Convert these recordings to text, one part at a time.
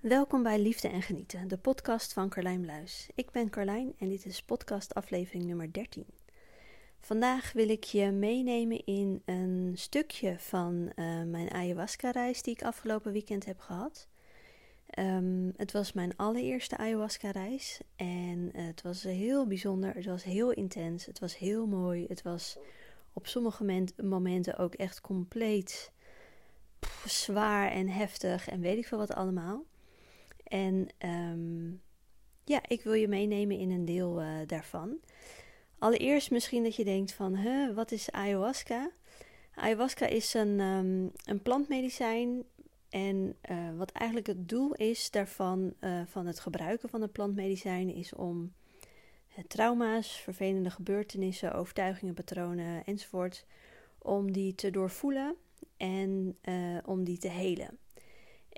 Welkom bij Liefde en Genieten, de podcast van Carlijn Bluis. Ik ben Carlijn en dit is podcast aflevering nummer 13. Vandaag wil ik je meenemen in een stukje van uh, mijn ayahuasca-reis die ik afgelopen weekend heb gehad. Um, het was mijn allereerste ayahuasca-reis en het was heel bijzonder, het was heel intens, het was heel mooi, het was op sommige momenten ook echt compleet zwaar en heftig en weet ik veel wat allemaal. En um, ja, ik wil je meenemen in een deel uh, daarvan. Allereerst misschien dat je denkt van, wat is ayahuasca? Ayahuasca is een, um, een plantmedicijn en uh, wat eigenlijk het doel is daarvan, uh, van het gebruiken van de plantmedicijnen, is om trauma's, vervelende gebeurtenissen, overtuigingen, patronen enzovoort, om die te doorvoelen en om die te helen.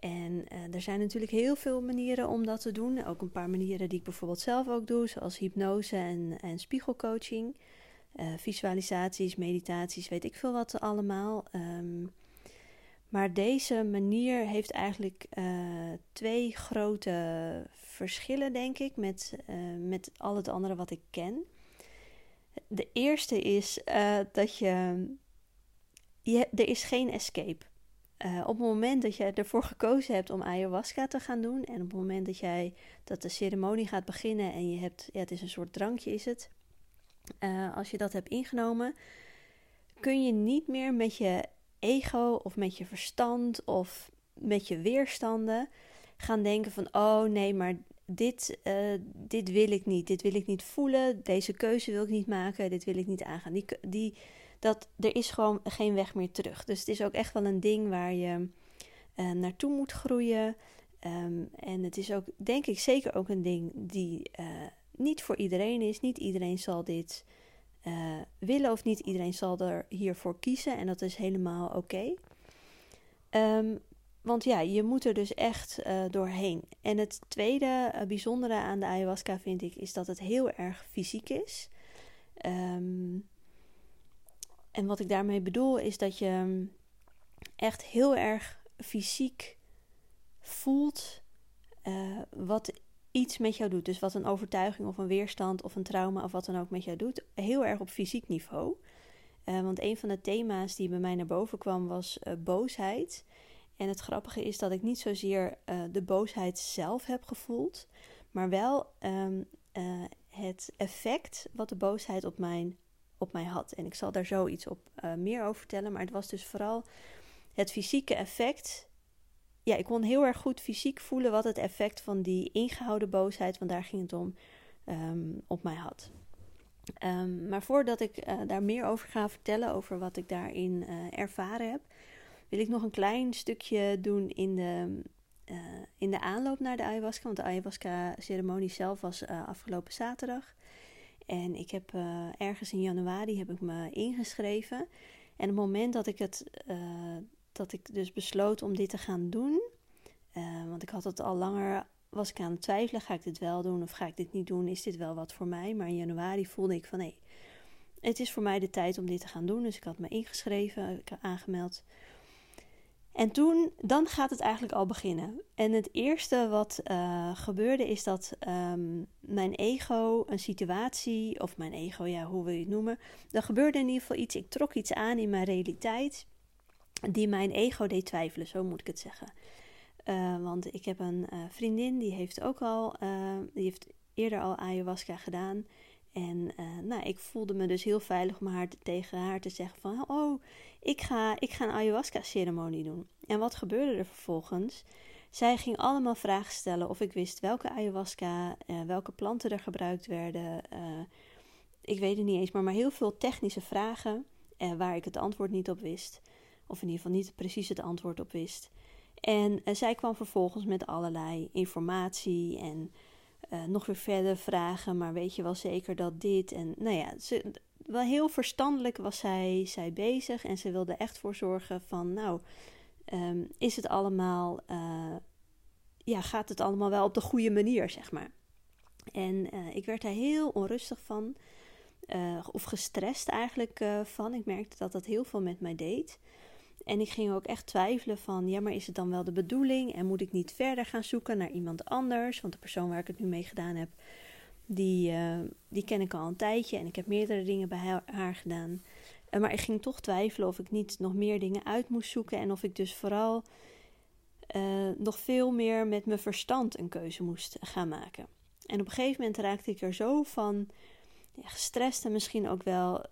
En uh, er zijn natuurlijk heel veel manieren om dat te doen. Ook een paar manieren die ik bijvoorbeeld zelf ook doe, zoals hypnose en, en spiegelcoaching. Uh, visualisaties, meditaties, weet ik veel wat allemaal. Um, maar deze manier heeft eigenlijk uh, twee grote verschillen, denk ik, met, met al het andere wat ik ken. De eerste is dat je, je. Er is geen escape. Uh, op het moment dat jij ervoor gekozen hebt om ayahuasca te gaan doen en op het moment dat jij dat de ceremonie gaat beginnen en je hebt, ja, het is een soort drankje is het, uh, als je dat hebt ingenomen, kun je niet meer met je ego of met je verstand of met je weerstanden gaan denken van oh nee, maar dit, uh, dit wil ik niet, dit wil ik niet voelen, deze keuze wil ik niet maken, dit wil ik niet aangaan. Die, die, dat er is gewoon geen weg meer terug. Dus het is ook echt wel een ding waar je uh, naartoe moet groeien. Um, en het is ook, denk ik, zeker ook een ding die uh, niet voor iedereen is. Niet iedereen zal dit uh, willen of niet iedereen zal er hiervoor kiezen. En dat is helemaal oké. Um, want ja, je moet er dus echt doorheen. En het tweede bijzondere aan de ayahuasca vind ik, is dat het heel erg fysiek is. Um, en wat ik daarmee bedoel is dat je mm, echt heel erg fysiek voelt uh, wat iets met jou doet. Dus wat een overtuiging of een weerstand of een trauma of wat dan ook met jou doet. Heel erg op fysiek niveau. Uh, want een van de thema's die bij mij naar boven kwam was uh, boosheid. En het grappige is dat ik niet zozeer de boosheid zelf heb gevoeld, maar wel um, het effect wat de boosheid op mijn op mij had. En ik zal daar zoiets op uh, meer over vertellen. Maar het was dus vooral het fysieke effect. Ja, ik kon heel erg goed fysiek voelen wat het effect van die ingehouden boosheid, want daar ging het om, um, op mij had. Um, maar voordat ik uh, daar meer over ga vertellen, over wat ik daarin uh, ervaren heb, wil ik nog een klein stukje doen in de, in de aanloop naar de ayahuasca. Want de ayahuasca-ceremonie zelf was afgelopen zaterdag. En ik heb uh, ergens in januari heb ik me ingeschreven. En op het moment dat ik het uh, dat ik dus besloot om dit te gaan doen. Uh, want ik had het al langer, was ik aan het twijfelen. Ga ik dit wel doen of ga ik dit niet doen? Is dit wel wat voor mij? Maar in januari voelde ik van nee, het is voor mij de tijd om dit te gaan doen. Dus ik had me ingeschreven, ik aangemeld. En toen, dan gaat het eigenlijk al beginnen. En het eerste wat uh, gebeurde is dat um, mijn ego, een situatie, of mijn ego, ja, hoe wil je het noemen. Er gebeurde in ieder geval iets, ik trok iets aan in mijn realiteit, die mijn ego deed twijfelen, zo moet ik het zeggen. Uh, want ik heb een uh, vriendin, die heeft ook al, die heeft eerder al ayahuasca gedaan. En uh, nou, ik voelde me dus heel veilig om haar te, tegen haar te zeggen van... Oh, ik ga, ik ga een ayahuasca-ceremonie doen. En wat gebeurde er vervolgens? Zij ging allemaal vragen stellen of ik wist welke ayahuasca, uh, welke planten er gebruikt werden. Uh, ik weet het niet eens, maar, maar heel veel technische vragen waar ik het antwoord niet op wist. Of in ieder geval niet precies het antwoord op wist. En zij kwam vervolgens met allerlei informatie en uh, nog weer verder vragen, maar weet je wel zeker dat dit en nou ja, ze, wel heel verstandelijk was zij, zij bezig en ze wilde echt voor zorgen van nou, um, is het allemaal, uh, ja, gaat het allemaal wel op de goede manier, zeg maar. En uh, ik werd daar heel onrustig van, of gestrest eigenlijk van. Ik merkte dat dat heel veel met mij deed. En ik ging ook echt twijfelen van, ja, maar is het dan wel de bedoeling? En moet ik niet verder gaan zoeken naar iemand anders? Want de persoon waar ik het nu mee gedaan heb, die, uh, die ken ik al een tijdje. En ik heb meerdere dingen bij haar gedaan. Uh, maar ik ging toch twijfelen of ik niet nog meer dingen uit moest zoeken. En of ik dus vooral uh, nog veel meer met mijn verstand een keuze moest gaan maken. En op een gegeven moment raakte ik er zo van gestrest en misschien ook wel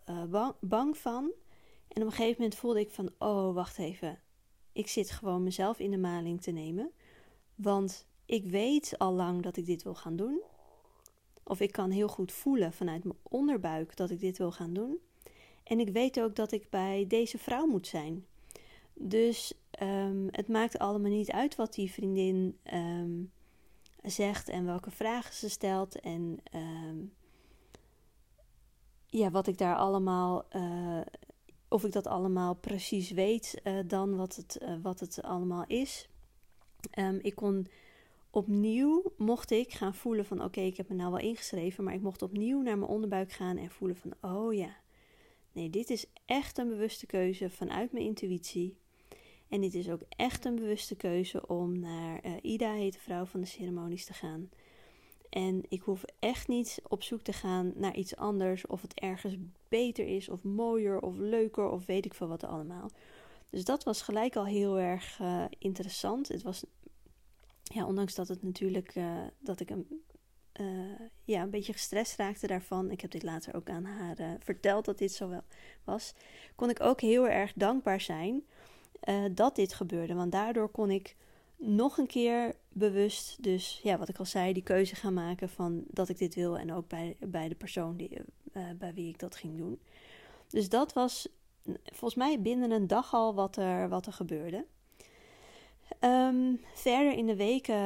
bang van en op een gegeven moment voelde ik van, oh, wacht even. Ik zit gewoon mezelf in de maling te nemen. Want ik weet al lang dat ik dit wil gaan doen. Of ik kan heel goed voelen vanuit mijn onderbuik dat ik dit wil gaan doen. En ik weet ook dat ik bij deze vrouw moet zijn. Dus um, het maakt allemaal niet uit wat die vriendin um, zegt en welke vragen ze stelt. En um, ja, wat ik daar allemaal uh, of ik dat allemaal precies weet uh, dan wat het, uh, wat het allemaal is. Um, ik kon opnieuw, mocht ik gaan voelen van oké, ik heb me nou wel ingeschreven, maar ik mocht opnieuw naar mijn onderbuik gaan en voelen van oh ja, nee, dit is echt een bewuste keuze vanuit mijn intuïtie. En dit is ook echt een bewuste keuze om naar uh, Ida, heet de vrouw van de ceremonies, te gaan. En ik hoef echt niet op zoek te gaan naar iets anders. Of het ergens beter is, of mooier, of leuker, of weet ik veel wat allemaal. Dus dat was gelijk al heel erg uh, interessant. Het was, ja, ondanks dat het natuurlijk, uh, dat ik een, uh, ja, een beetje gestrest raakte daarvan. Ik heb dit later ook aan haar verteld dat dit zo wel was. Kon ik ook heel erg dankbaar zijn dat dit gebeurde. Want daardoor kon ik nog een keer bewust, dus ja, wat ik al zei, die keuze gaan maken van dat ik dit wil en ook bij, bij de persoon die, uh, bij wie ik dat ging doen. Dus dat was volgens mij binnen een dag al wat er, wat er gebeurde. Um, verder in de weken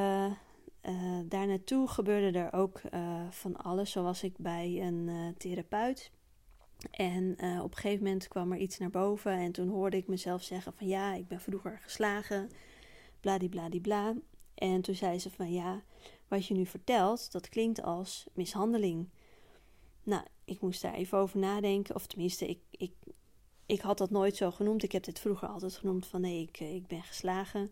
uh, daar gebeurde er ook uh, van alles. Zo was ik bij een therapeut. En op een gegeven moment kwam er iets naar boven en toen hoorde ik mezelf zeggen van ja, ik ben vroeger geslagen bladibladibla. En toen zei ze van ja, wat je nu vertelt, dat klinkt als mishandeling. Nou, ik moest daar even over nadenken. Of tenminste, ik, ik, ik had dat nooit zo genoemd. Ik heb dit vroeger altijd genoemd van nee, ik, ik ben geslagen.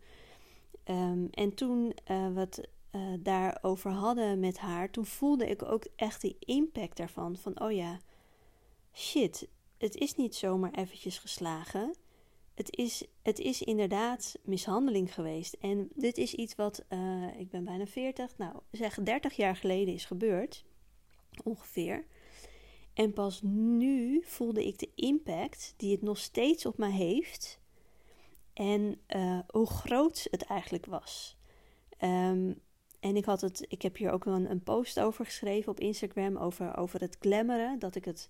Um, en toen uh, we het uh, daarover hadden met haar, toen voelde ik ook echt de impact daarvan. Van oh ja, shit, het is niet zomaar eventjes geslagen het is, het is inderdaad mishandeling geweest. En dit is iets wat, uh, ik ben bijna 40, nou zeg 30 jaar geleden is gebeurd. Ongeveer. En pas nu voelde ik de impact die het nog steeds op mij heeft. En uh, hoe groot het eigenlijk was. Um, en ik, had het, ik heb hier ook een, een post over geschreven op Instagram over, over het glammeren. Dat ik het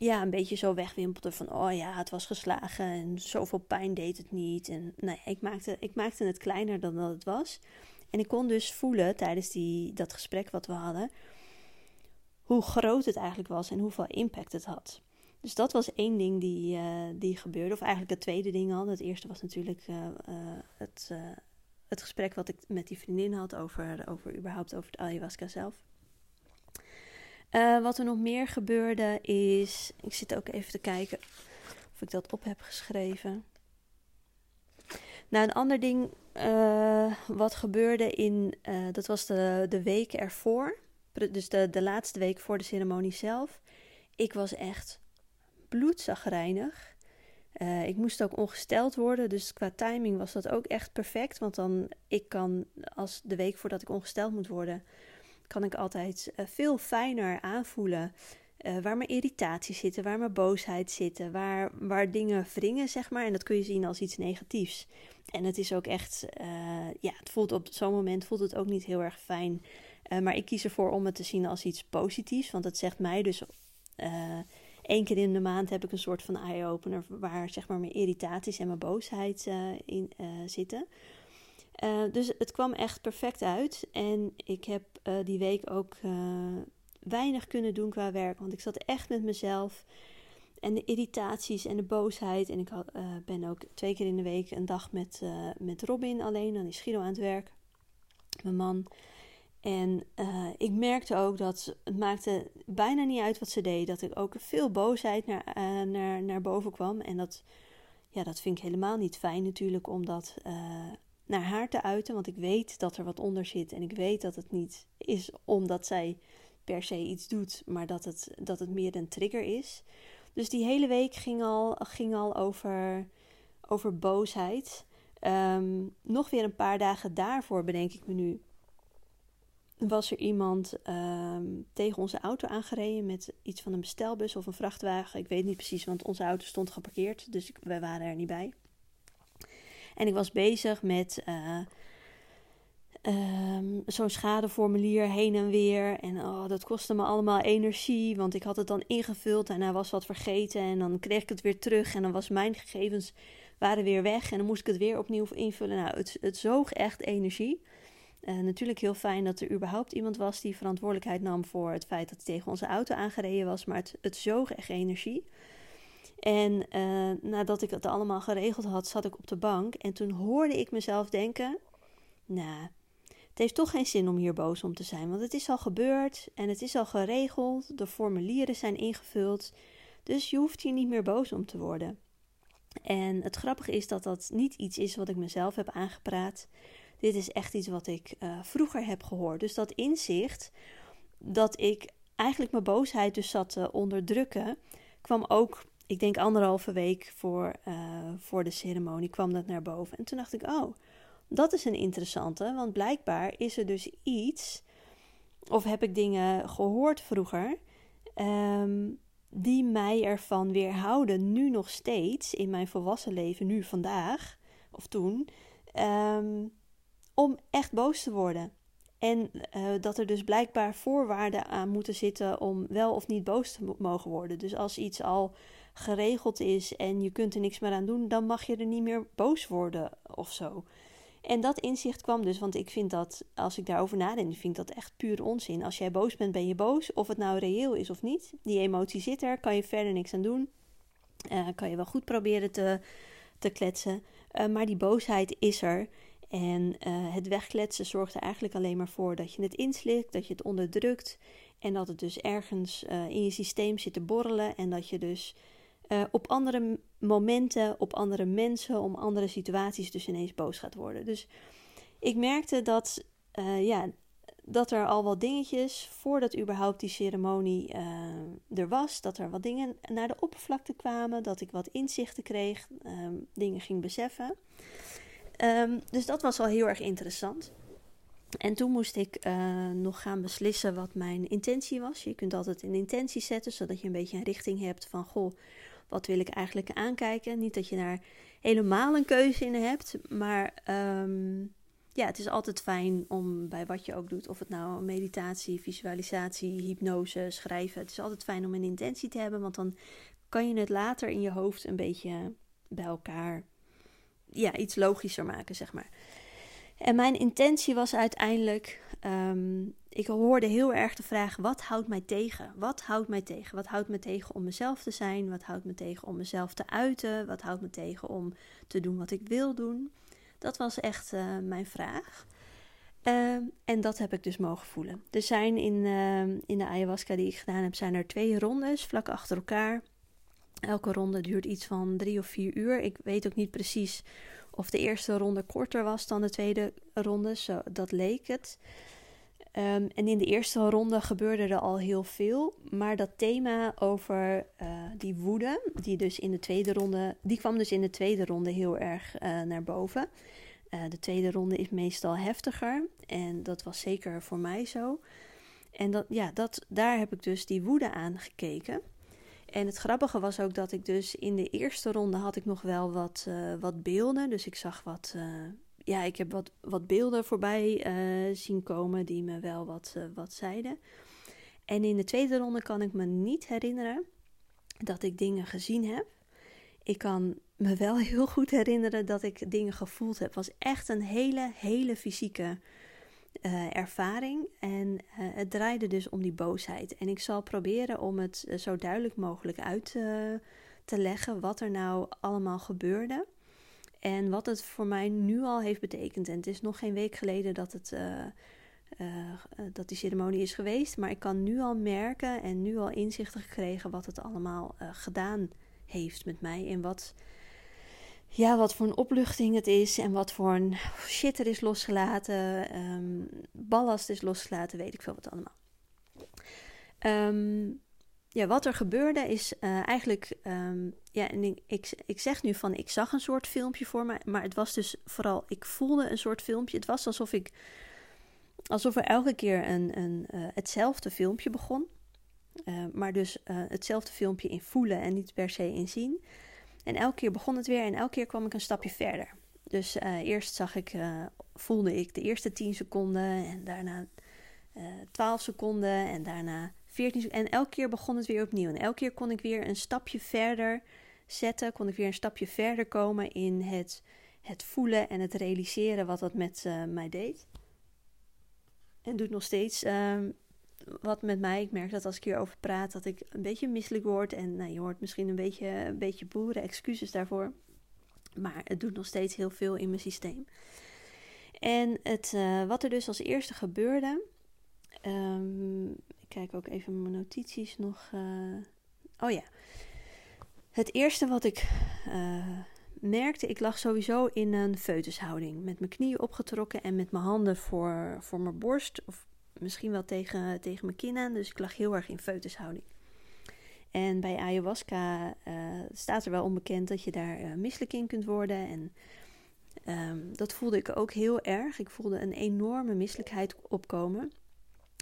ja, een beetje zo wegwimpelde van, oh ja, het was geslagen en zoveel pijn deed het niet. En nou ik maakte, ik maakte het kleiner dan dat het was. En ik kon dus voelen tijdens die, dat gesprek wat we hadden, hoe groot het eigenlijk was en hoeveel impact het had. Dus dat was één ding die, uh, die gebeurde. Of eigenlijk het tweede ding al. Het eerste was natuurlijk uh, uh, het, het gesprek wat ik met die vriendin had over, over überhaupt over het ayahuasca zelf. Uh, wat er nog meer gebeurde is. Ik zit ook even te kijken of ik dat op heb geschreven. Nou, een ander ding uh, wat gebeurde in. Uh, dat was de, de week ervoor. Dus de, de laatste week voor de ceremonie zelf. Ik was echt bloedzagrijnig. Uh, ik moest ook ongesteld worden, dus qua timing was dat ook echt perfect. Want dan, ik kan als de week voordat ik ongesteld moet worden, kan ik altijd uh, veel fijner aanvoelen uh, waar mijn irritaties zitten, waar mijn boosheid zitten, waar, waar dingen wringen, zeg maar. En dat kun je zien als iets negatiefs. En het is ook echt, ja, het voelt op zo'n moment voelt het ook niet heel erg fijn. maar ik kies ervoor om het te zien als iets positiefs, want het zegt mij dus één keer in de maand heb ik een soort van eye-opener waar zeg maar mijn irritaties en mijn boosheid in zitten. Uh, dus het kwam echt perfect uit. En ik heb uh, die week ook uh, weinig kunnen doen qua werk. Want ik zat echt met mezelf. En de irritaties en de boosheid. En ik ben ook twee keer in de week een dag met, met Robin alleen. Dan is Guido aan het werk. Mijn man. En ik merkte ook dat het maakte bijna niet uit wat ze deed. Dat ik ook veel boosheid naar, naar, naar boven kwam. En dat ja, dat vind ik helemaal niet fijn natuurlijk om dat naar haar te uiten. Want ik weet dat er wat onder zit. En ik weet dat het niet is omdat zij per se iets doet, maar dat het, dat het meer een trigger is. Dus die hele week ging al, ging al over, over boosheid. Ehm, nog weer een paar dagen daarvoor, bedenk ik me nu, was er iemand ehm, tegen onze auto aangereden met iets van een bestelbus of een vrachtwagen. Ik weet niet precies, want onze auto stond geparkeerd, dus wij waren er niet bij. En ik was bezig met uh, um, zo'n schadeformulier heen en weer. En oh, dat kostte me allemaal energie, want ik had het dan ingevuld en hij was wat vergeten. En dan kreeg ik het weer terug en dan was mijn gegevens waren weer weg. En dan moest ik het weer opnieuw invullen. Nou, het, het zoog echt energie. Uh, natuurlijk heel fijn dat er überhaupt iemand was die verantwoordelijkheid nam voor het feit dat hij tegen onze auto aangereden was. Maar het, het zoog echt energie. En uh, nadat ik het allemaal geregeld had, zat ik op de bank. En toen hoorde ik mezelf denken: Nou, het heeft toch geen zin om hier boos om te zijn, want het is al gebeurd en het is al geregeld. De formulieren zijn ingevuld. Dus je hoeft hier niet meer boos om te worden. En het grappige is dat dat niet iets is wat ik mezelf heb aangepraat. Dit is echt iets wat ik uh, vroeger heb gehoord. Dus dat inzicht dat ik eigenlijk mijn boosheid dus zat te onderdrukken, kwam ook ik denk anderhalve week voor, uh, voor de ceremonie kwam dat naar boven. En toen dacht ik, oh, dat is een interessante. Want blijkbaar is er dus iets, of heb ik dingen gehoord vroeger, um, die mij ervan weerhouden, nu nog steeds in mijn volwassen leven, nu vandaag of toen, um, om echt boos te worden. En uh, dat er dus blijkbaar voorwaarden aan moeten zitten om wel of niet boos te mogen worden. Dus als iets al geregeld is en je kunt er niks meer aan doen, dan mag je er niet meer boos worden of zo. En dat inzicht kwam dus, want ik vind dat, als ik daarover nadenk, vind ik dat echt puur onzin. Als jij boos bent, ben je boos. Of het nou reëel is of niet. Die emotie zit er, kan je verder niks aan doen. Uh, kan je wel goed proberen te, te kletsen. Uh, maar die boosheid is er. En uh, het wegkletsen zorgt er eigenlijk alleen maar voor dat je het inslikt, dat je het onderdrukt. En dat het dus ergens in je systeem zit te borrelen. En dat je dus uh, op andere momenten, op andere mensen, om andere situaties dus ineens boos gaat worden. Dus ik merkte dat, uh, ja, dat er al wat dingetjes, voordat überhaupt die ceremonie uh, er was, dat er wat dingen naar de oppervlakte kwamen, dat ik wat inzichten kreeg, um, dingen ging beseffen. Um, dus dat was al heel erg interessant. En toen moest ik nog gaan beslissen wat mijn intentie was. Je kunt altijd een intentie zetten, zodat je een beetje een richting hebt van: goh, wat wil ik eigenlijk aankijken? Niet dat je daar helemaal een keuze in hebt, maar um, ja, het is altijd fijn om bij wat je ook doet, of het nou meditatie, visualisatie, hypnose, schrijven. Het is altijd fijn om een intentie te hebben, want dan kan je het later in je hoofd een beetje bij elkaar, ja, iets logischer maken, zeg maar. En mijn intentie was uiteindelijk um, ik hoorde heel erg de vraag: wat houdt mij tegen? Wat houdt mij tegen? Wat houdt me tegen om mezelf te zijn? Wat houdt me tegen om mezelf te uiten? Wat houdt me tegen om te doen wat ik wil doen? Dat was echt uh, mijn vraag. Uh, en dat heb ik dus mogen voelen. Er zijn in, uh, in de ayahuasca die ik gedaan heb, zijn er twee rondes vlak achter elkaar. Elke ronde duurt iets van drie of vier uur. Ik weet ook niet precies of de eerste ronde korter was dan de tweede ronde. Zo, dat leek het. Um, en in de eerste ronde gebeurde er al heel veel. Maar dat thema over uh, die woede, die dus in de tweede ronde, die kwam dus in de tweede ronde heel erg uh, naar boven. Uh, de tweede ronde is meestal heftiger. En dat was zeker voor mij zo. En dat, ja, dat, daar heb ik dus die woede aan gekeken. En het grappige was ook dat ik dus in de eerste ronde had ik nog wel wat, wat beelden. Dus ik zag wat ja, ik heb wat, wat beelden voorbij uh, zien komen die me wel wat, wat zeiden. En in de tweede ronde kan ik me niet herinneren dat ik dingen gezien heb. Ik kan me wel heel goed herinneren dat ik dingen gevoeld heb. Het was echt een hele, hele fysieke uh, ervaring. En het draaide dus om die boosheid. En ik zal proberen om het zo duidelijk mogelijk uit te leggen wat er nou allemaal gebeurde. En wat het voor mij nu al heeft betekend. En het is nog geen week geleden dat, het, dat die ceremonie is geweest. Maar ik kan nu al merken en nu al inzichten gekregen wat het allemaal gedaan heeft met mij. En wat, ja, wat voor een opluchting het is en wat voor een shit er is losgelaten. Um, ballast is losgelaten, weet ik veel wat allemaal. Um, ja, wat er gebeurde is uh, eigenlijk. Um, ja, en ik, ik, zeg nu van ik zag een soort filmpje voor me, maar het was dus vooral. Ik voelde een soort filmpje. Het was alsof ik. Alsof er elke keer een, een, uh, hetzelfde filmpje begon. Maar dus hetzelfde filmpje in voelen en niet per se in zien. En elke keer begon het weer en elke keer kwam ik een stapje verder. Dus eerst zag ik, voelde ik de eerste 10 seconden en daarna 12 seconden en daarna 14 En elke keer begon het weer opnieuw. En elke keer kon ik weer een stapje verder zetten. Kon ik weer een stapje verder komen in het, het voelen en het realiseren wat dat met uh, mij deed. En doet nog steeds uh, wat met mij. Ik merk dat als ik hierover praat, dat ik een beetje misselijk word. En nou, je hoort misschien een beetje, een beetje boeren, excuses daarvoor. Maar het doet nog steeds heel veel in mijn systeem. En het, uh, wat er dus als eerste gebeurde. Um, kijk ook even mijn notities nog. Uh... Oh ja. Het eerste wat ik uh, merkte, ik lag sowieso in een foetushouding. Met mijn knieën opgetrokken en met mijn handen voor, voor mijn borst. Of misschien wel tegen, tegen mijn kin aan. Dus ik lag heel erg in foetushouding. En bij ayahuasca uh, staat er wel onbekend dat je daar uh, misselijk in kunt worden. En um, dat voelde ik ook heel erg. Ik voelde een enorme misselijkheid opkomen.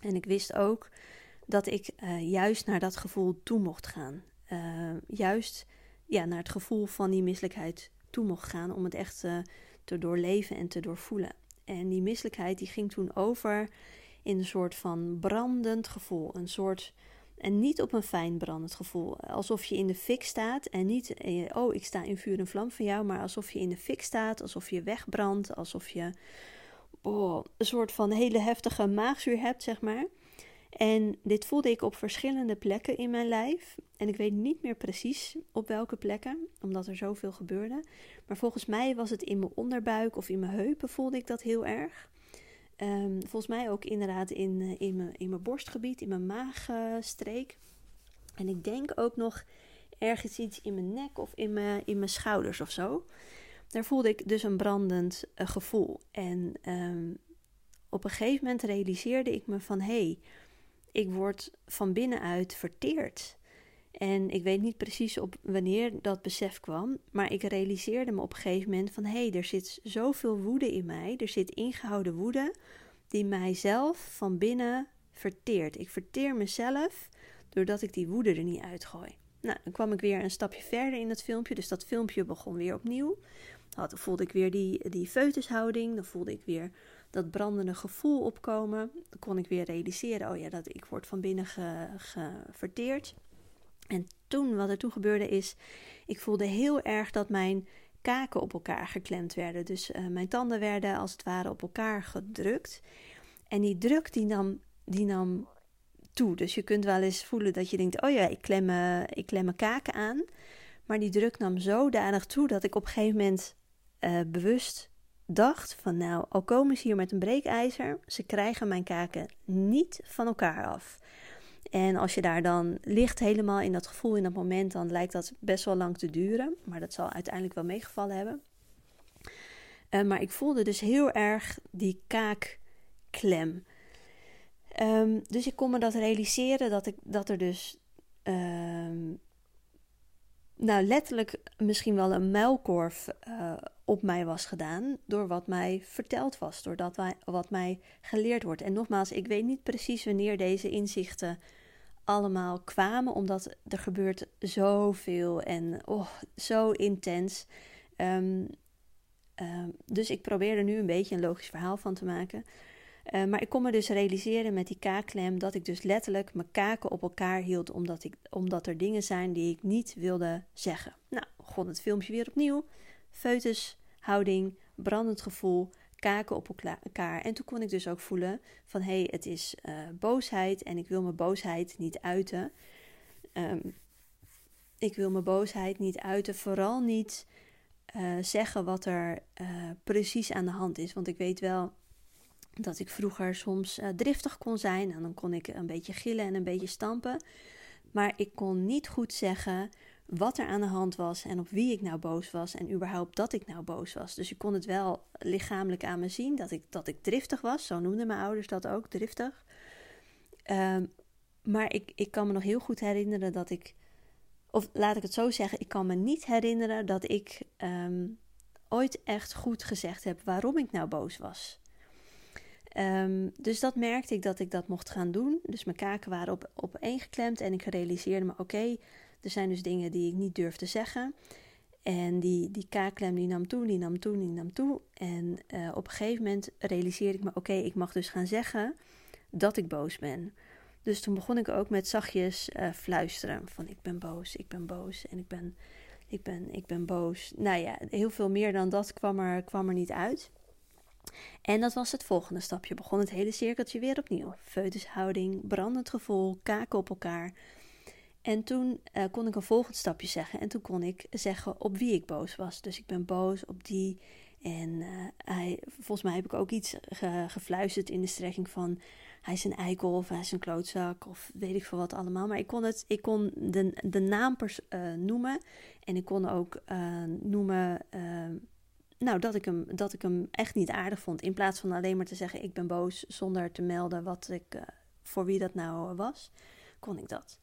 En ik wist ook dat ik uh, juist naar dat gevoel toe mocht gaan. Juist ja, naar het gevoel van die misselijkheid toe mocht gaan om het echt te doorleven en te doorvoelen. En die misselijkheid die ging toen over in een soort van brandend gevoel. Een soort, en niet op een fijn brandend gevoel. Alsof je in de fik staat en niet, oh ik sta in vuur en vlam van jou, maar alsof je in de fik staat, alsof je wegbrandt, alsof je oh, een soort van hele heftige maagzuur hebt, zeg maar. En dit voelde ik op verschillende plekken in mijn lijf. En ik weet niet meer precies op welke plekken, omdat er zoveel gebeurde. Maar volgens mij was het in mijn onderbuik of in mijn heupen voelde ik dat heel erg. Um, volgens mij ook inderdaad in, eh, in, mijn, in mijn borstgebied, in mijn maagstreek. En ik denk ook nog ergens iets in mijn nek of in mijn, in mijn schouders of zo. Daar voelde ik dus een brandend uh, gevoel. En um, op een gegeven moment realiseerde ik me van hé, hey, ik word van binnenuit verteerd. En ik weet niet precies op wanneer dat besef kwam, maar ik realiseerde me op een gegeven moment van hé, hey, er zit zoveel woede in mij, er zit ingehouden woede die mijzelf van binnen verteert. Ik verteer mezelf doordat ik die woede er niet uitgooi. Nou, dan kwam ik weer een stapje verder in het filmpje, dus dat filmpje begon weer opnieuw. Dan voelde ik weer die, die feutushouding, dan voelde ik weer dat brandende gevoel opkomen. Dan kon ik weer realiseren, oh ja, dat ik word van binnen geverteerd. En toen, wat er toen gebeurde is, ik voelde heel erg dat mijn kaken op elkaar geklemd werden. Dus uh, mijn tanden werden als het ware op elkaar gedrukt. En die druk die nam, die nam toe. Dus je kunt wel eens voelen dat je denkt, oh ja, ik klem, uh, ik klem mijn kaken aan. Maar die druk nam zodanig toe dat ik op een gegeven moment uh, bewust dacht van nou, al komen ze hier met een breekijzer, ze krijgen mijn kaken niet van elkaar af. En als je daar dan ligt helemaal in dat gevoel in dat moment, dan lijkt dat best wel lang te duren. Maar dat zal uiteindelijk wel meegevallen hebben. Uh, maar ik voelde dus heel erg die kaakklem. Um, dus ik kon me dat realiseren dat, ik, dat er dus um, nou letterlijk misschien wel een muilkorf uh, op mij was gedaan door wat mij verteld was, door dat wat mij geleerd wordt. En nogmaals, ik weet niet precies wanneer deze inzichten allemaal kwamen, omdat er gebeurt zoveel en oh, zo intens. Um, um, dus ik probeer er nu een beetje een logisch verhaal van te maken. Uh, maar ik kon me dus realiseren met die kaakklem dat ik dus letterlijk mijn kaken op elkaar hield, omdat, ik, omdat er dingen zijn die ik niet wilde zeggen. Nou, begon het filmpje weer opnieuw. Foetus, houding, brandend gevoel, kaken op elkaar. En toen kon ik dus ook voelen van hé, hey, het is uh, boosheid en ik wil mijn boosheid niet uiten. Um, ik wil mijn boosheid niet uiten, vooral niet uh, zeggen wat er uh, precies aan de hand is. Want ik weet wel dat ik vroeger soms driftig kon zijn en dan kon ik een beetje gillen en een beetje stampen. Maar ik kon niet goed zeggen wat er aan de hand was en op wie ik nou boos was en überhaupt dat ik nou boos was. Dus ik kon het wel lichamelijk aan me zien dat ik, dat ik driftig was. Zo noemden mijn ouders dat ook, driftig. Ehm, maar ik, ik kan me nog heel goed herinneren dat ik, of laat ik het zo zeggen, ik kan me niet herinneren dat ik ehm, ooit echt goed gezegd heb waarom ik nou boos was. Ehm, dus dat merkte ik dat ik dat mocht gaan doen. Dus mijn kaken waren op, op één geklemd en ik realiseerde me: oké, er zijn dus dingen die ik niet durf te zeggen. En die, die kaakklem die nam toe, die nam toe, die nam toe. En uh, op een gegeven moment realiseerde ik me: oké, ik mag dus gaan zeggen dat ik boos ben. Dus toen begon ik ook met zachtjes uh, fluisteren: van ik ben boos, ik ben boos en ik ben, ik ben, ik ben boos. Nou ja, heel veel meer dan dat kwam er, kwam er niet uit. En dat was het volgende stapje. Begon het hele cirkeltje weer opnieuw. Feutushouding, brandend gevoel, kaken op elkaar. En toen uh, kon ik een volgend stapje zeggen. En toen kon ik zeggen op wie ik boos was. Dus ik ben boos op die. En uh, hij, volgens mij heb ik ook iets ge, gefluisterd in de strekking van hij is een eikel of hij is een klootzak of weet ik veel wat allemaal. Maar ik kon, het, ik kon de, de naam pers, uh, noemen en ik kon ook noemen nou, dat ik, hem, dat ik hem echt niet aardig vond. In plaats van alleen maar te zeggen ik ben boos zonder te melden wat ik, voor wie dat nou was, kon ik dat.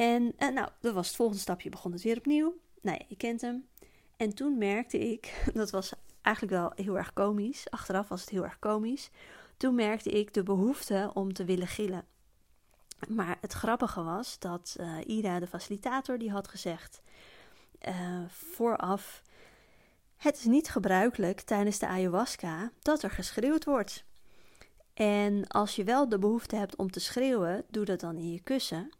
En uh, nou, dat was het volgende stapje, begon het weer opnieuw. Nou ja, je kent hem. En toen merkte ik, dat was eigenlijk wel heel erg komisch. Achteraf was het heel erg komisch. Toen merkte ik de behoefte om te willen gillen. Maar het grappige was dat uh, Ida, de facilitator, die had gezegd vooraf het is niet gebruikelijk tijdens de ayahuasca dat er geschreeuwd wordt. En als je wel de behoefte hebt om te schreeuwen, doe dat dan in je kussen.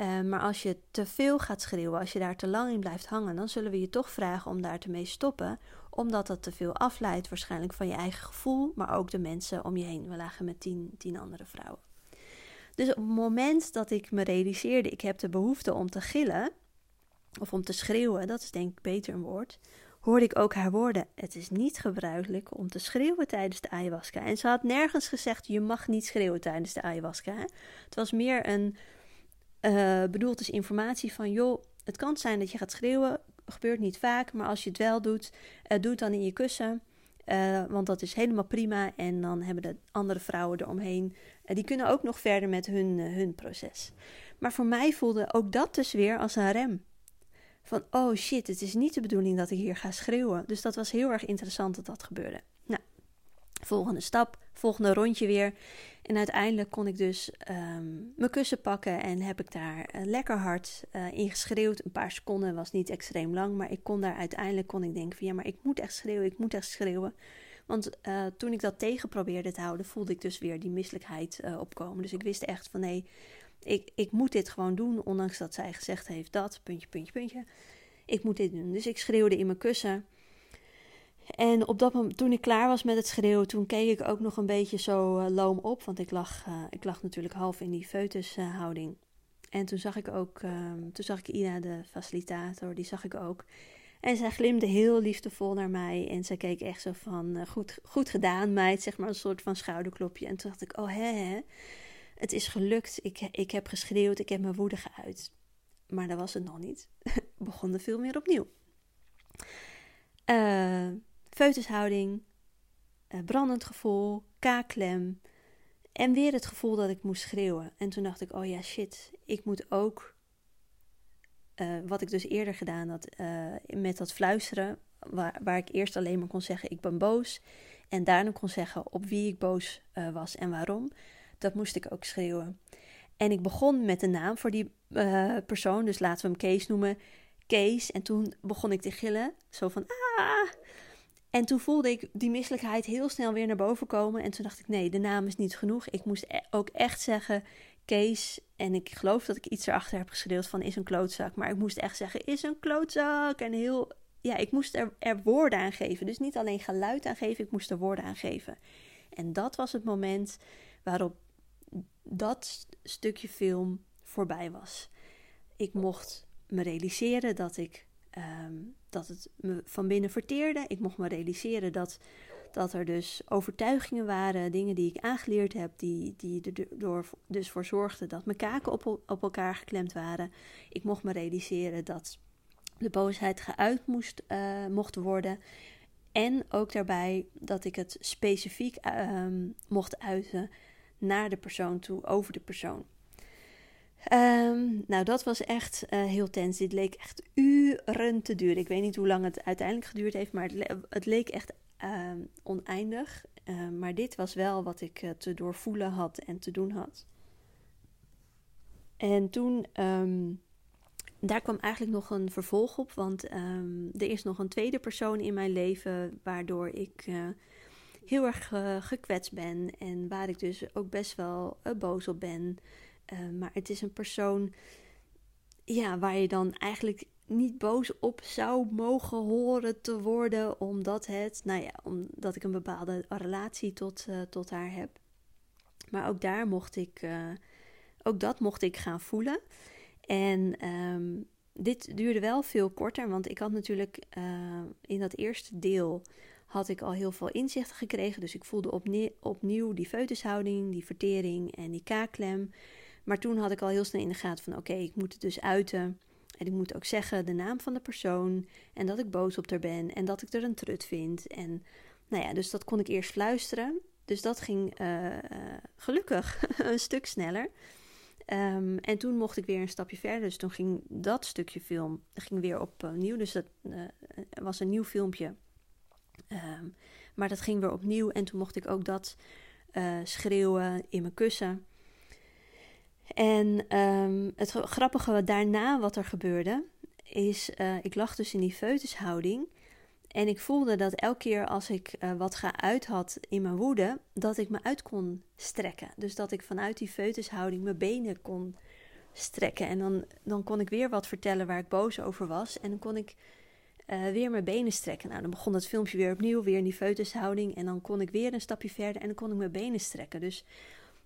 Uh, maar als je te veel gaat schreeuwen, als je daar te lang in blijft hangen, dan zullen we je toch vragen om daar te mee stoppen, omdat dat te veel afleidt waarschijnlijk van je eigen gevoel, maar ook de mensen om je heen. We lagen met tien, tien andere vrouwen. Dus op het moment dat ik me realiseerde, ik heb de behoefte om te gillen, of om te schreeuwen, dat is denk ik beter een woord, hoorde ik ook haar woorden. Het is niet gebruikelijk om te schreeuwen tijdens de ayahuasca. En ze had nergens gezegd: je mag niet schreeuwen tijdens de ayahuasca. Het was meer een uh, bedoeld als informatie van: joh, het kan zijn dat je gaat schreeuwen. Gebeurt niet vaak, maar als je het wel doet, uh, doe het dan in je kussen. Uh, want dat is helemaal prima. En dan hebben de andere vrouwen eromheen. Die kunnen ook nog verder met hun, hun proces. Maar voor mij voelde ook dat dus weer als een rem van oh shit, het is niet de bedoeling dat ik hier ga schreeuwen. Dus dat was heel erg interessant dat dat gebeurde. Volgende stap, volgende rondje weer. En uiteindelijk kon ik dus um, mijn kussen pakken en heb ik daar uh, lekker hard uh, in geschreeuwd. Een paar seconden was niet extreem lang, maar ik kon daar uiteindelijk kon ik denken van ja, maar ik moet echt schreeuwen, ik moet echt schreeuwen. Want uh, toen ik dat tegen probeerde te houden, voelde ik dus weer die misselijkheid opkomen. Dus ik wist echt van nee, ik, ik moet dit gewoon doen, ondanks dat zij gezegd heeft dat, puntje, puntje, puntje. Ik moet dit doen. Dus ik schreeuwde in mijn kussen. En op dat moment, toen ik klaar was met het schreeuwen, toen keek ik ook nog een beetje zo uh, loom op. Want ik lag, uh, ik lag natuurlijk half in die foetushouding. en toen zag ik ook, um, toen zag ik Ina, de facilitator, die zag ik ook. En zij glimde heel liefdevol naar mij. En zij keek echt zo van, uh, goed, goed gedaan meid, zeg maar, een soort van schouderklopje. En toen dacht ik, oh hè hè het is gelukt. Ik, ik heb geschreeuwd, ik heb mijn woede geuit. Maar dat was het nog niet. Begon er veel meer opnieuw. Uh, feutushouding, uh, brandend gevoel, kaakklem. En weer het gevoel dat ik moest schreeuwen. En toen dacht ik, oh ja, shit, ik moet ook... Uh, wat ik dus eerder gedaan had met dat fluisteren... Waar, waar ik eerst alleen maar kon zeggen, ik ben boos... En daarna kon zeggen op wie ik boos was en waarom dat moest ik ook schreeuwen. En ik begon met de naam voor die persoon, dus laten we hem Kees noemen. Kees. En toen begon ik te gillen, zo van ah. En toen voelde ik die misselijkheid heel snel weer naar boven komen. En toen dacht ik, nee, de naam is niet genoeg. Ik moest e ook echt zeggen, Kees. En ik geloof dat ik iets erachter heb geschreeuwd van is een klootzak. Maar ik moest echt zeggen, is een klootzak. En heel, ja, ik moest er, er woorden aan geven. Dus niet alleen geluid aan geven, ik moest er woorden aan geven. En dat was het moment waarop dat stukje film voorbij was. Ik mocht me realiseren dat ik um, dat het me van binnen verteerde. Ik mocht me realiseren dat dat er dus overtuigingen waren, dingen die ik aangeleerd heb, die, die er dus voor zorgden dat mijn kaken op, op elkaar geklemd waren. Ik mocht me realiseren dat de boosheid geuit moest, uh, mocht worden. En ook daarbij dat ik het specifiek ehm, mocht uiten naar de persoon toe, over de persoon. Ehm, nou, dat was echt uh, heel tens. Dit leek echt uren te duren. Ik weet niet hoe lang het uiteindelijk geduurd heeft, maar het, het leek echt uh, oneindig. Uh, maar dit was wel wat ik uh, te doorvoelen had en te doen had. En toen, daar kwam eigenlijk nog een vervolg op, want er is nog een tweede persoon in mijn leven waardoor ik uh, heel erg gekwetst ben en waar ik dus ook best wel boos op ben. Maar het is een persoon ja, waar je dan eigenlijk niet boos op zou mogen horen te worden, omdat het, nou ja, omdat ik een bepaalde relatie tot, uh, tot haar heb. Maar ook daar mocht ik, uh, ook dat mocht ik gaan voelen. En um, dit duurde wel veel korter, want ik had natuurlijk in dat eerste deel had ik al heel veel inzichten gekregen. Dus ik voelde opnieuw, die feutushouding, die vertering en die kaakklem. Maar toen had ik al heel snel in de gaten van oké, ik moet het dus uiten. En ik moet ook zeggen de naam van de persoon en dat ik boos op haar ben en dat ik er een trut vind. En nou ja, dus dat kon ik eerst fluisteren. Dus dat ging uh, uh, gelukkig een stuk sneller. Um, en toen mocht ik weer een stapje verder. Dus toen ging dat stukje film ging weer opnieuw. Dus dat uh, was een nieuw filmpje. Um, maar dat ging weer opnieuw. En toen mocht ik ook dat schreeuwen in mijn kussen. En um, het grappige daarna wat er gebeurde, is uh, ik lag dus in die feutushouding. En ik voelde dat elke keer als ik uh, wat geuit had in mijn woede, dat ik me uit kon strekken. Dus dat ik vanuit die feutushouding mijn benen kon strekken. En dan, dan kon ik weer wat vertellen waar ik boos over was. En dan kon ik uh, weer mijn benen strekken. Nou, dan begon het filmpje weer opnieuw, weer in die feutushouding. En dan kon ik weer een stapje verder en dan kon ik mijn benen strekken. Dus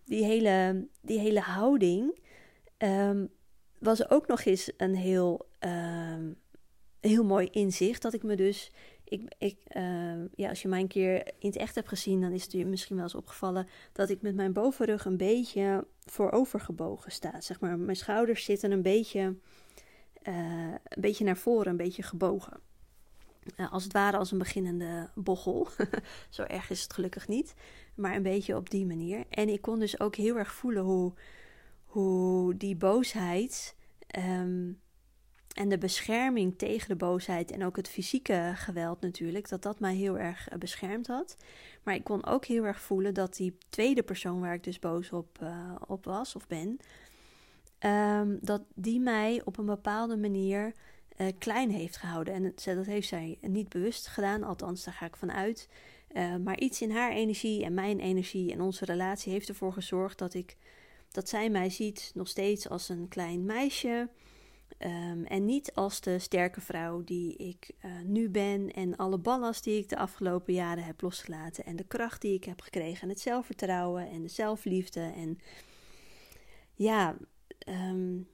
die hele, die hele houding um, was ook nog eens een heel, um, heel mooi inzicht. Dat ik me dus. Ik, ik, uh, ja, als je mij een keer in het echt hebt gezien, dan is het je misschien wel eens opgevallen dat ik met mijn bovenrug een beetje voorovergebogen sta. Zeg maar, mijn schouders zitten een beetje, uh, een beetje naar voren, een beetje gebogen. Uh, als het ware als een beginnende bochel. Zo erg is het gelukkig niet. Maar een beetje op die manier. En ik kon dus ook heel erg voelen hoe, hoe die boosheid um, en de bescherming tegen de boosheid en ook het fysieke geweld natuurlijk, dat dat mij heel erg uh, beschermd had. Maar ik kon ook heel erg voelen dat die tweede persoon waar ik dus boos op, uh, op was of ben, um, dat die mij op een bepaalde manier uh, klein heeft gehouden. En dat heeft zij niet bewust gedaan, althans daar ga ik van uit. Uh, maar iets in haar energie en mijn energie en onze relatie heeft ervoor gezorgd dat ik dat zij mij ziet nog steeds als een klein meisje. Um, en niet als de sterke vrouw die ik uh, nu ben. En alle ballast die ik de afgelopen jaren heb losgelaten. En de kracht die ik heb gekregen. En het zelfvertrouwen en de zelfliefde. En ja, um,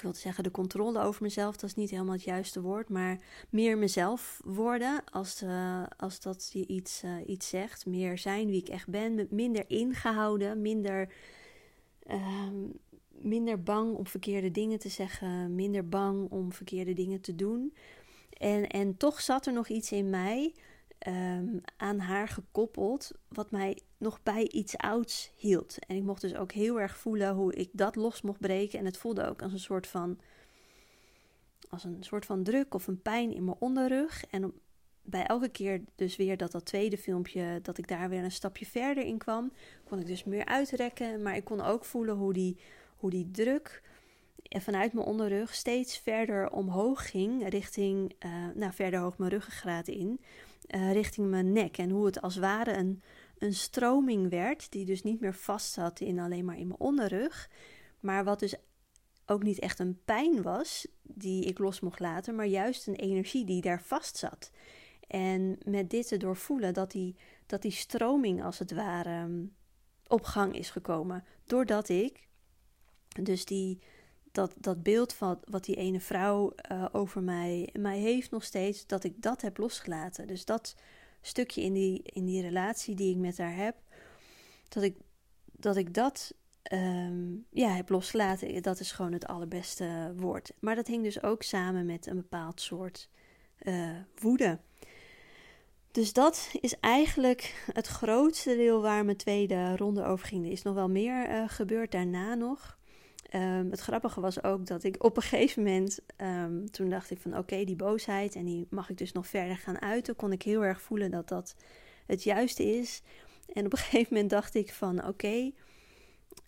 ik wilde zeggen de controle over mezelf, dat is niet helemaal het juiste woord, maar meer mezelf worden als, uh, als dat je iets, uh, iets zegt. Meer zijn wie ik echt ben, minder ingehouden, minder, uh, minder bang om verkeerde dingen te zeggen, minder bang om verkeerde dingen te doen. En, en toch zat er nog iets in mij um, aan haar gekoppeld, wat mij nog bij iets ouds hield. En ik mocht dus ook heel erg voelen hoe ik dat los mocht breken. En het voelde ook als een soort van, als een soort van druk of een pijn in mijn onderrug. En bij elke keer dus weer dat dat tweede filmpje, dat ik daar weer een stapje verder in kwam, kon ik dus meer uitrekken. Maar ik kon ook voelen hoe die, hoe die druk vanuit mijn onderrug steeds verder omhoog ging, richting, uh, nou verder hoog mijn ruggengraat in uh, richting mijn nek. En hoe het als ware een, een stroming werd, die dus niet meer vast zat in alleen maar in mijn onderrug. Maar wat dus ook niet echt een pijn was, die ik los mocht laten, maar juist een energie die daar vast zat. En met dit te doorvoelen dat die, dat die stroming als het ware mm, op gang is gekomen. Doordat ik dus die, dat, dat beeld van wat die ene vrouw uh, over mij, mij heeft nog steeds, dat ik dat heb losgelaten. Dus dat stukje in die, in die relatie die ik met haar heb, dat ik dat, ik dat ehm, ja, heb losgelaten. Dat is gewoon het allerbeste woord. Maar dat hing dus ook samen met een bepaald soort uh, woede. Dus dat is eigenlijk het grootste deel waar mijn tweede ronde over ging. Er is nog wel meer uh, gebeurd daarna nog. Um, het grappige was ook dat ik op een gegeven moment, um, toen dacht ik van oké, die boosheid en die mag ik dus nog verder gaan uiten, kon ik heel erg voelen dat dat het juiste is. En op een gegeven moment dacht ik van oké,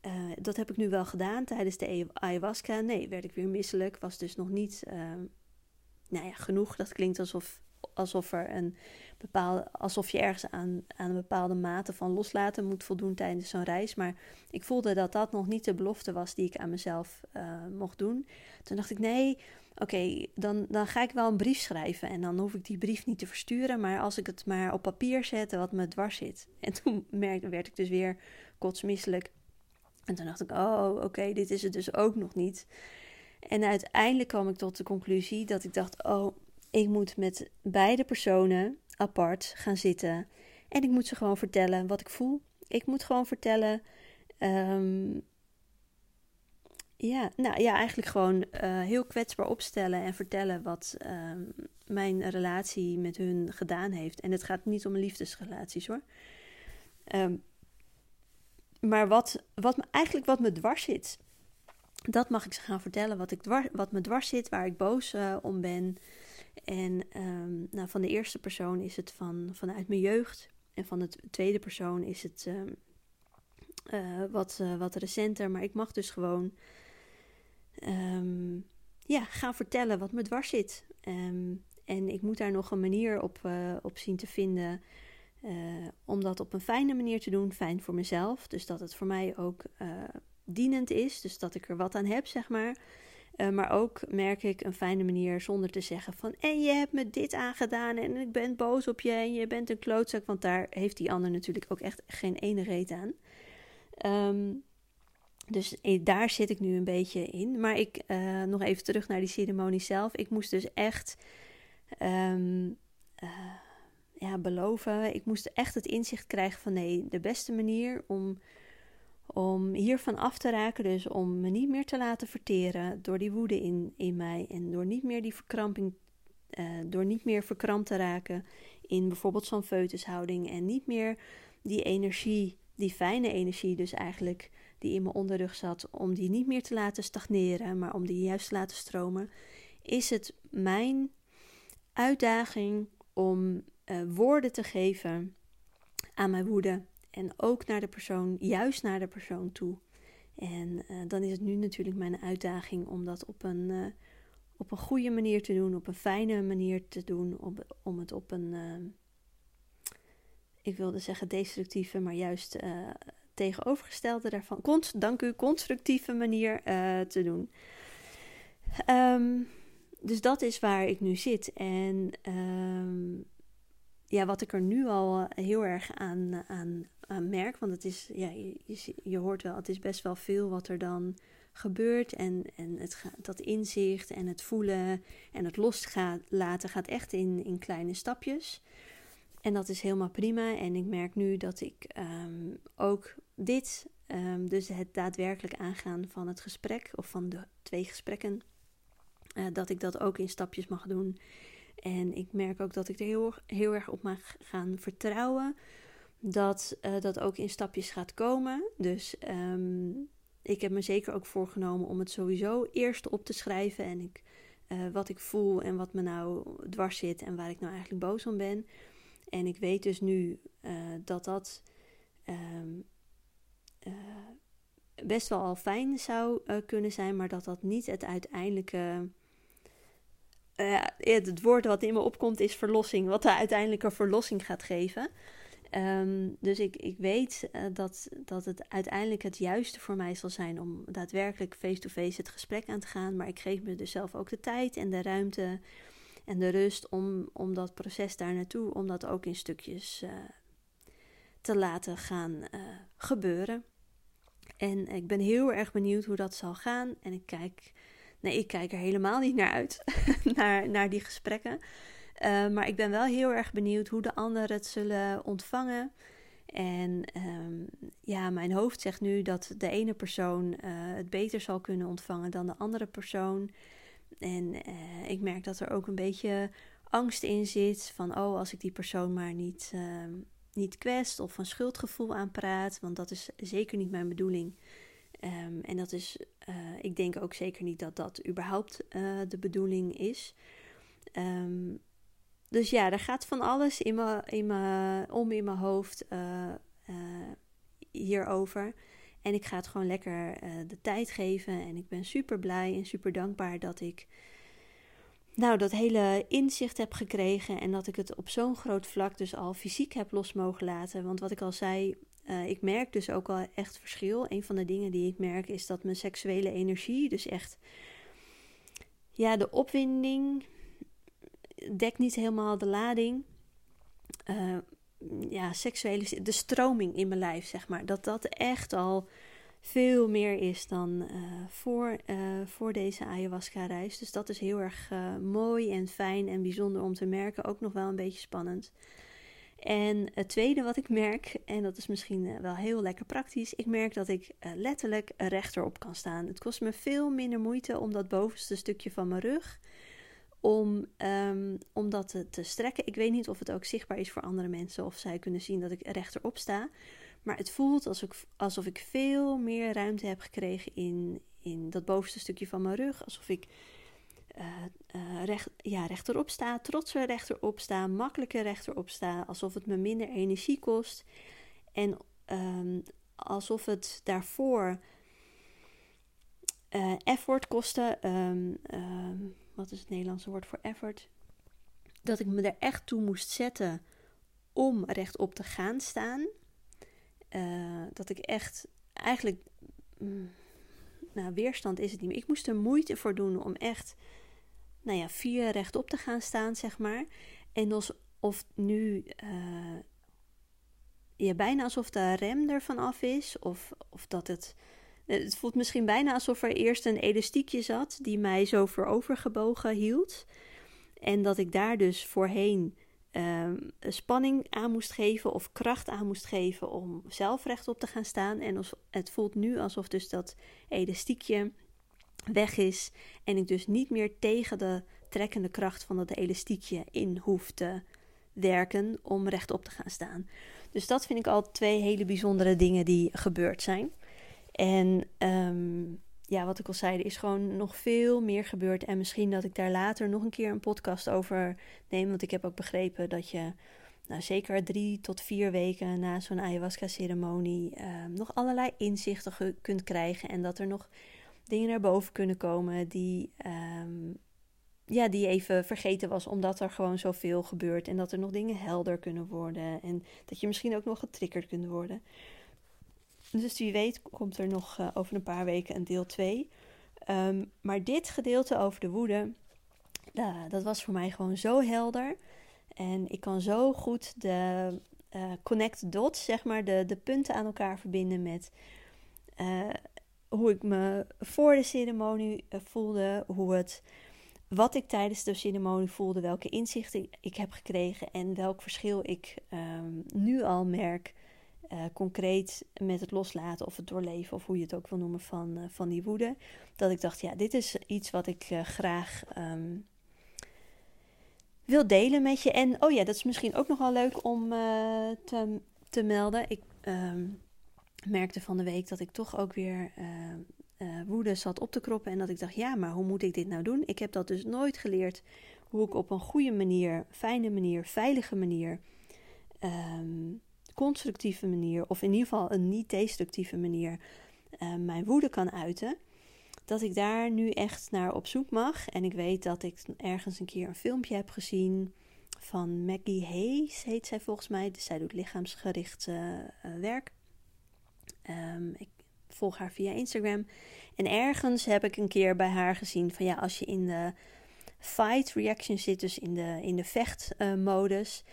uh, dat heb ik nu wel gedaan tijdens de ayahuasca. Nee, werd ik weer misselijk, was dus nog niet uh, nou ja, genoeg. Dat klinkt alsof, alsof er een bepaalde, alsof je ergens aan, aan een bepaalde mate van loslaten moet voldoen tijdens zo'n reis. Maar ik voelde dat dat nog niet de belofte was die ik aan mezelf uh, mocht doen. Toen dacht ik, nee, oké, dan, dan ga ik wel een brief schrijven. En dan hoef ik die brief niet te versturen. Maar als ik het maar op papier zet wat me dwars zit. En toen merkte, werd ik dus weer kotsmisselijk. En toen dacht ik, oh, oké, dit is het dus ook nog niet. En uiteindelijk kwam ik tot de conclusie dat ik dacht: oh, ik moet met beide personen apart gaan zitten. En ik moet ze gewoon vertellen wat ik voel. Ik moet gewoon vertellen. Um, ja, nou ja, eigenlijk gewoon uh, heel kwetsbaar opstellen en vertellen wat um, mijn relatie met hun gedaan heeft. En het gaat niet om liefdesrelaties hoor. Um, maar wat, wat me, eigenlijk wat me dwars zit, dat mag ik ze gaan vertellen. Wat, ik dwars, wat me dwars zit, waar ik boos uh, om ben. En um, nou, van de eerste persoon is het van, vanuit mijn jeugd. En van de tweede persoon is het um, uh, wat, uh, wat recenter. Maar ik mag dus gewoon um, ja, gaan vertellen wat me dwars zit. en ik moet daar nog een manier op, op zien te vinden om dat op een fijne manier te doen, fijn voor mezelf. Dus dat het voor mij ook dienend is, dus dat ik er wat aan heb, zeg maar. Uh, maar ook merk ik een fijne manier zonder te zeggen van... en je hebt me dit aangedaan en ik ben boos op je en je bent een klootzak. Want daar heeft die ander natuurlijk ook echt geen ene reet aan. Um, dus daar zit ik nu een beetje in. Maar ik, nog even terug naar die ceremonie zelf. Ik moest dus echt... Um, ja, beloven. Ik moest echt het inzicht krijgen van nee, de beste manier om, om hiervan af te raken, dus om me niet meer te laten verteren door die woede in, in mij en door niet meer die verkramping, uh, door niet meer verkrampt te raken in bijvoorbeeld zo'n foetushouding en niet meer die energie, die fijne energie dus eigenlijk, die in mijn onderrug zat, om die niet meer te laten stagneren, maar om die juist te laten stromen, is het mijn uitdaging om uh, woorden te geven aan mijn woede. En ook naar de persoon, juist naar de persoon toe. En uh, dan is het nu natuurlijk mijn uitdaging om dat op een, uh, op een goede manier te doen, op een fijne manier te doen, om het op een, ik wilde zeggen destructieve, maar juist tegenovergestelde daarvan, dank u, constructieve manier te doen. Um, dus dat is waar ik nu zit. En um, ja, wat ik er nu al eh, heel erg aan, aan, merk, want het is, ja, je, je, hoort wel, het is best wel veel wat er dan gebeurt. En, en het, dat inzicht en het voelen en het loslaten gaat echt in, in kleine stapjes. En dat is helemaal prima. En ik merk nu dat ik um, ook dit, um, dus het daadwerkelijk aangaan van het gesprek of van de twee gesprekken, uh, dat ik dat ook in stapjes mag doen. En ik merk ook dat ik er heel, heel erg op mag gaan vertrouwen. Dat uh, dat ook in stapjes gaat komen. Dus um, ik heb me zeker ook voorgenomen om het sowieso eerst op te schrijven. En ik, uh, wat ik voel en wat me nou dwars zit en waar ik nou eigenlijk boos om ben. En ik weet dus nu uh, dat dat um, best wel al fijn zou kunnen zijn, maar dat dat niet het uiteindelijke uh, het woord wat in me opkomt is verlossing. Wat de uiteindelijke verlossing gaat geven. Um, dus ik, ik weet uh, dat, dat het uiteindelijk het juiste voor mij zal zijn om daadwerkelijk face-to-face het gesprek aan te gaan. Maar ik geef me dus zelf ook de tijd en de ruimte en de rust om, om dat proces daar naartoe, om dat ook in stukjes uh, te laten gaan gebeuren. En ik ben heel erg benieuwd hoe dat zal gaan. En ik kijk Nee, ik kijk er helemaal niet naar uit, naar, naar die gesprekken. maar ik ben wel heel erg benieuwd hoe de anderen het zullen ontvangen. En ehm, ja, mijn hoofd zegt nu dat de ene persoon het beter zal kunnen ontvangen dan de andere persoon. En ik merk dat er ook een beetje angst in zit van, oh, als ik die persoon maar niet, ehm, niet kwest of van schuldgevoel aanpraat, want dat is zeker niet mijn bedoeling. Ehm, en dat is, ik denk ook zeker niet dat dat überhaupt uh, de bedoeling is. Um, dus ja, er gaat van alles in me, in om in mijn hoofd uh, hierover. En ik ga het gewoon lekker de tijd geven. En ik ben super blij en super dankbaar dat ik nou, dat hele inzicht heb gekregen en dat ik het op zo'n groot vlak dus al fysiek heb los mogen laten. Want wat ik al zei, uh, ik merk dus ook al echt verschil. Een van de dingen die ik merk is dat mijn seksuele energie, dus echt, ja, de opwinding dekt niet helemaal de lading. Uh, ja, seksuele, de stroming in mijn lijf, zeg maar, dat dat echt al veel meer is dan uh, voor, voor deze ayahuasca-reis. Dus dat is heel erg mooi en fijn en bijzonder om te merken. Ook nog wel een beetje spannend. En het tweede wat ik merk, en dat is misschien wel heel lekker praktisch, ik merk dat ik letterlijk rechterop kan staan. Het kost me veel minder moeite om dat bovenste stukje van mijn rug, om, um, om dat te, strekken. Ik weet niet of het ook zichtbaar is voor andere mensen, of zij kunnen zien dat ik rechterop sta. Maar het voelt alsof ik, alsof ik veel meer ruimte heb gekregen in, in dat bovenste stukje van mijn rug. Alsof ik uh, uh, recht, ja, rechterop sta, trotser rechterop sta, makkelijker rechterop sta. Alsof het me minder energie kost. En um, alsof het daarvoor uh, effort kostte. Um, um, wat is het Nederlandse woord voor effort? Dat ik me er echt toe moest zetten om rechtop te gaan staan. Uh, dat ik echt eigenlijk. Mm, nou, weerstand is het niet meer. Ik moest er moeite voor doen om echt. Nou ja, vier rechtop te gaan staan, zeg maar. En als, of nu. Uh, ja, bijna alsof de rem ervan af is. Of, of dat het. Het voelt misschien bijna alsof er eerst een elastiekje zat die mij zo voorovergebogen hield. En dat ik daar dus voorheen um, spanning aan moest geven of kracht aan moest geven om zelf rechtop te gaan staan. En het voelt nu alsof dus dat elastiekje weg is en ik dus niet meer tegen de trekkende kracht van dat elastiekje in hoef te werken om rechtop te gaan staan. Dus dat vind ik al twee hele bijzondere dingen die gebeurd zijn. En um, ja, wat ik al zei, er is gewoon nog veel meer gebeurd. En misschien dat ik daar later nog een keer een podcast over neem. Want ik heb ook begrepen dat je nou, zeker drie tot vier weken na zo'n ayahuasca-ceremonie ehm, nog allerlei inzichten kunt krijgen. En dat er nog dingen naar boven kunnen komen die, um, ja, die even vergeten was, omdat er gewoon zoveel gebeurt. En dat er nog dingen helder kunnen worden. En dat je misschien ook nog getriggerd kunt worden. Dus wie weet komt er nog uh, over een paar weken een deel 2. Um, ehm, maar dit gedeelte over de woede, dat was voor mij gewoon zo helder. En ik kan zo goed de uh, connect dots, zeg maar, de, de punten aan elkaar verbinden met hoe ik me voor de ceremonie voelde, hoe het, wat ik tijdens de ceremonie voelde, welke inzichten ik heb gekregen en welk verschil ik um, nu al merk uh, concreet met het loslaten of het doorleven, of hoe je het ook wil noemen, van, uh, van die woede. Dat ik dacht, ja, dit is iets wat ik graag um, wil delen met je. En oh ja, dat is misschien ook nog wel leuk om te, te melden. Ik um, merkte van de week dat ik toch ook weer woede zat op te kroppen. En dat ik dacht, ja, maar hoe moet ik dit nou doen? Ik heb dat dus nooit geleerd hoe ik op een goede manier, fijne manier, veilige manier. Um, constructieve manier, of in ieder geval een niet-destructieve manier, uh, mijn woede kan uiten. Dat ik daar nu echt naar op zoek mag. En ik weet dat ik ergens een keer een filmpje heb gezien van Maggie Hayes, heet zij volgens mij. Dus zij doet lichaamsgericht werk. Um, ik volg haar via Instagram. En ergens heb ik een keer bij haar gezien van ja, als je in de fight reaction zit, dus in de, in de vechtmodus, uh,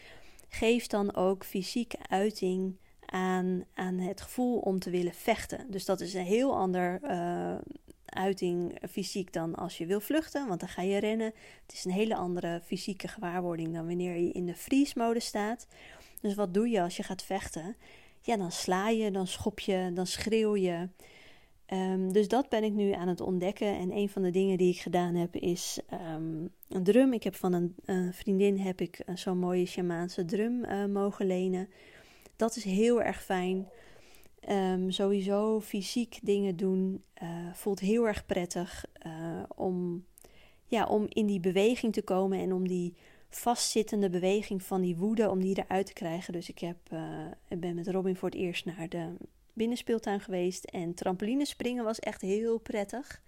geef dan ook fysieke uiting aan, aan het gevoel om te willen vechten. Dus dat is een heel ander uh, uiting fysiek dan als je wil vluchten, want dan ga je rennen. Het is een hele andere fysieke gewaarwording dan wanneer je in de vriesmode staat. Dus wat doe je als je gaat vechten? Ja, dan sla je, dan schop je, dan schreeuw je. Ehm, dus dat ben ik nu aan het ontdekken. En een van de dingen die ik gedaan heb is ehm, een drum. Ik heb van een, vriendin heb ik zo'n mooie Shamaanse drum uh, mogen lenen. Dat is heel erg fijn. Um, sowieso fysiek dingen doen uh, voelt heel erg prettig om, ja, om in die beweging te komen en om die vastzittende beweging van die woede, om die eruit te krijgen. Dus ik, heb, uh, ben met Robin voor het eerst naar de binnenspeeltuin geweest en trampolinespringen was echt heel prettig.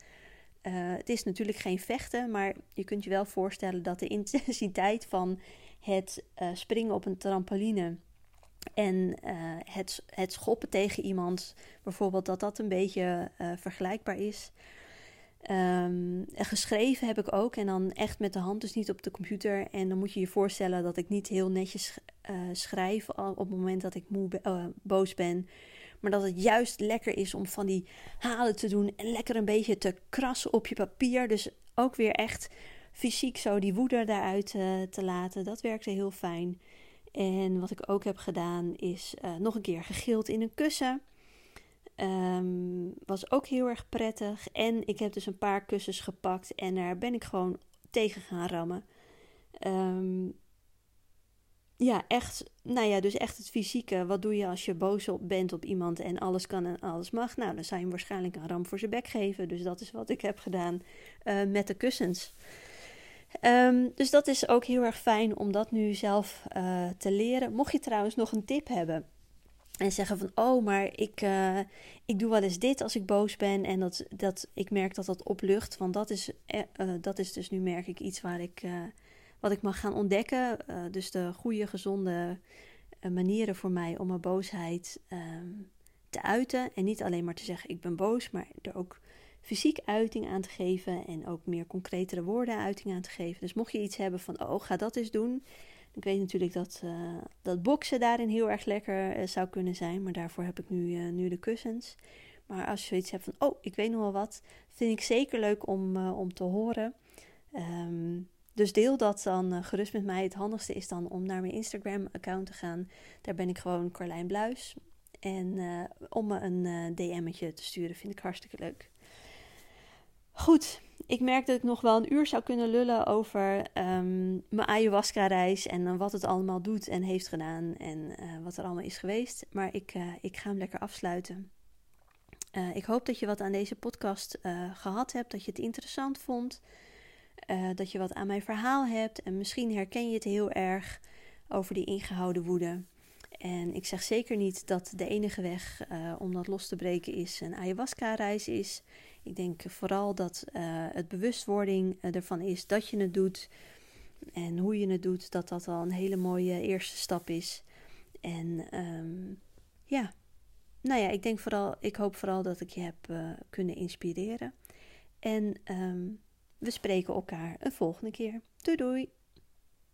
het is natuurlijk geen vechten, maar je kunt je wel voorstellen dat de intensiteit van het springen op een trampoline en het, het schoppen tegen iemand, bijvoorbeeld, dat dat een beetje vergelijkbaar is. Um, geschreven heb ik ook en dan echt met de hand, dus niet op de computer. En dan moet je je voorstellen dat ik niet heel netjes uh, schrijf op het moment dat ik moe boos ben. Maar dat het juist lekker is om van die halen te doen en lekker een beetje te krassen op je papier. Dus ook weer echt fysiek zo die woede daaruit te laten. Dat werkte heel fijn. En wat ik ook heb gedaan is nog een keer gegild in een kussen. Um, was ook heel erg prettig. En ik heb dus een paar kussens gepakt en daar ben ik gewoon tegen gaan rammen. Um, ja, echt, nou ja, dus echt het fysieke. Wat doe je als je boos op bent op iemand en alles kan en alles mag? Nou, dan zou je hem waarschijnlijk een ram voor zijn bek geven. Dus dat is wat ik heb gedaan uh, met de kussens. Um, dus dat is ook heel erg fijn om dat nu zelf uh, te leren. Mocht je trouwens nog een tip hebben en zeggen van oh, maar ik, uh, ik doe wel eens dit als ik boos ben en dat, dat ik merk dat dat oplucht. Want dat is, uh, dat is dus nu merk ik iets waar ik, wat ik mag gaan ontdekken. dus de goede, gezonde manieren voor mij om mijn boosheid um, te uiten. En niet alleen maar te zeggen ik ben boos, maar er ook fysiek uiting aan te geven en ook meer concretere woorden uiting aan te geven. Dus mocht je iets hebben van, oh, ga dat eens doen. Ik weet natuurlijk dat, uh, dat boksen daarin heel erg lekker uh, zou kunnen zijn, maar daarvoor heb ik nu, uh, nu de kussens. Maar als je zoiets hebt van, oh, ik weet nog wel wat, vind ik zeker leuk om, om te horen. Um, dus deel dat dan gerust met mij. Het handigste is dan om naar mijn Instagram-account te gaan. Daar ben ik gewoon Carlijn Bluis. En om me een DM'tje te sturen vind ik hartstikke leuk. Goed, ik merk dat ik nog wel een uur zou kunnen lullen over um, mijn ayahuasca-reis en uh, wat het allemaal doet en heeft gedaan en uh, wat er allemaal is geweest. Maar ik, uh, ik ga hem lekker afsluiten. ik hoop dat je wat aan deze podcast gehad hebt, dat je het interessant vond, dat je wat aan mijn verhaal hebt en misschien herken je het heel erg over die ingehouden woede. En ik zeg zeker niet dat de enige weg om dat los te breken is een ayahuasca-reis is. Ik denk vooral dat uh, het bewustwording eh, ervan is dat je het doet en hoe je het doet, dat dat al een hele mooie eerste stap is. En um, ja, nou ja, ik denk vooral, ik hoop vooral dat ik je heb uh, kunnen inspireren. En um, we spreken elkaar een volgende keer. Doei doei!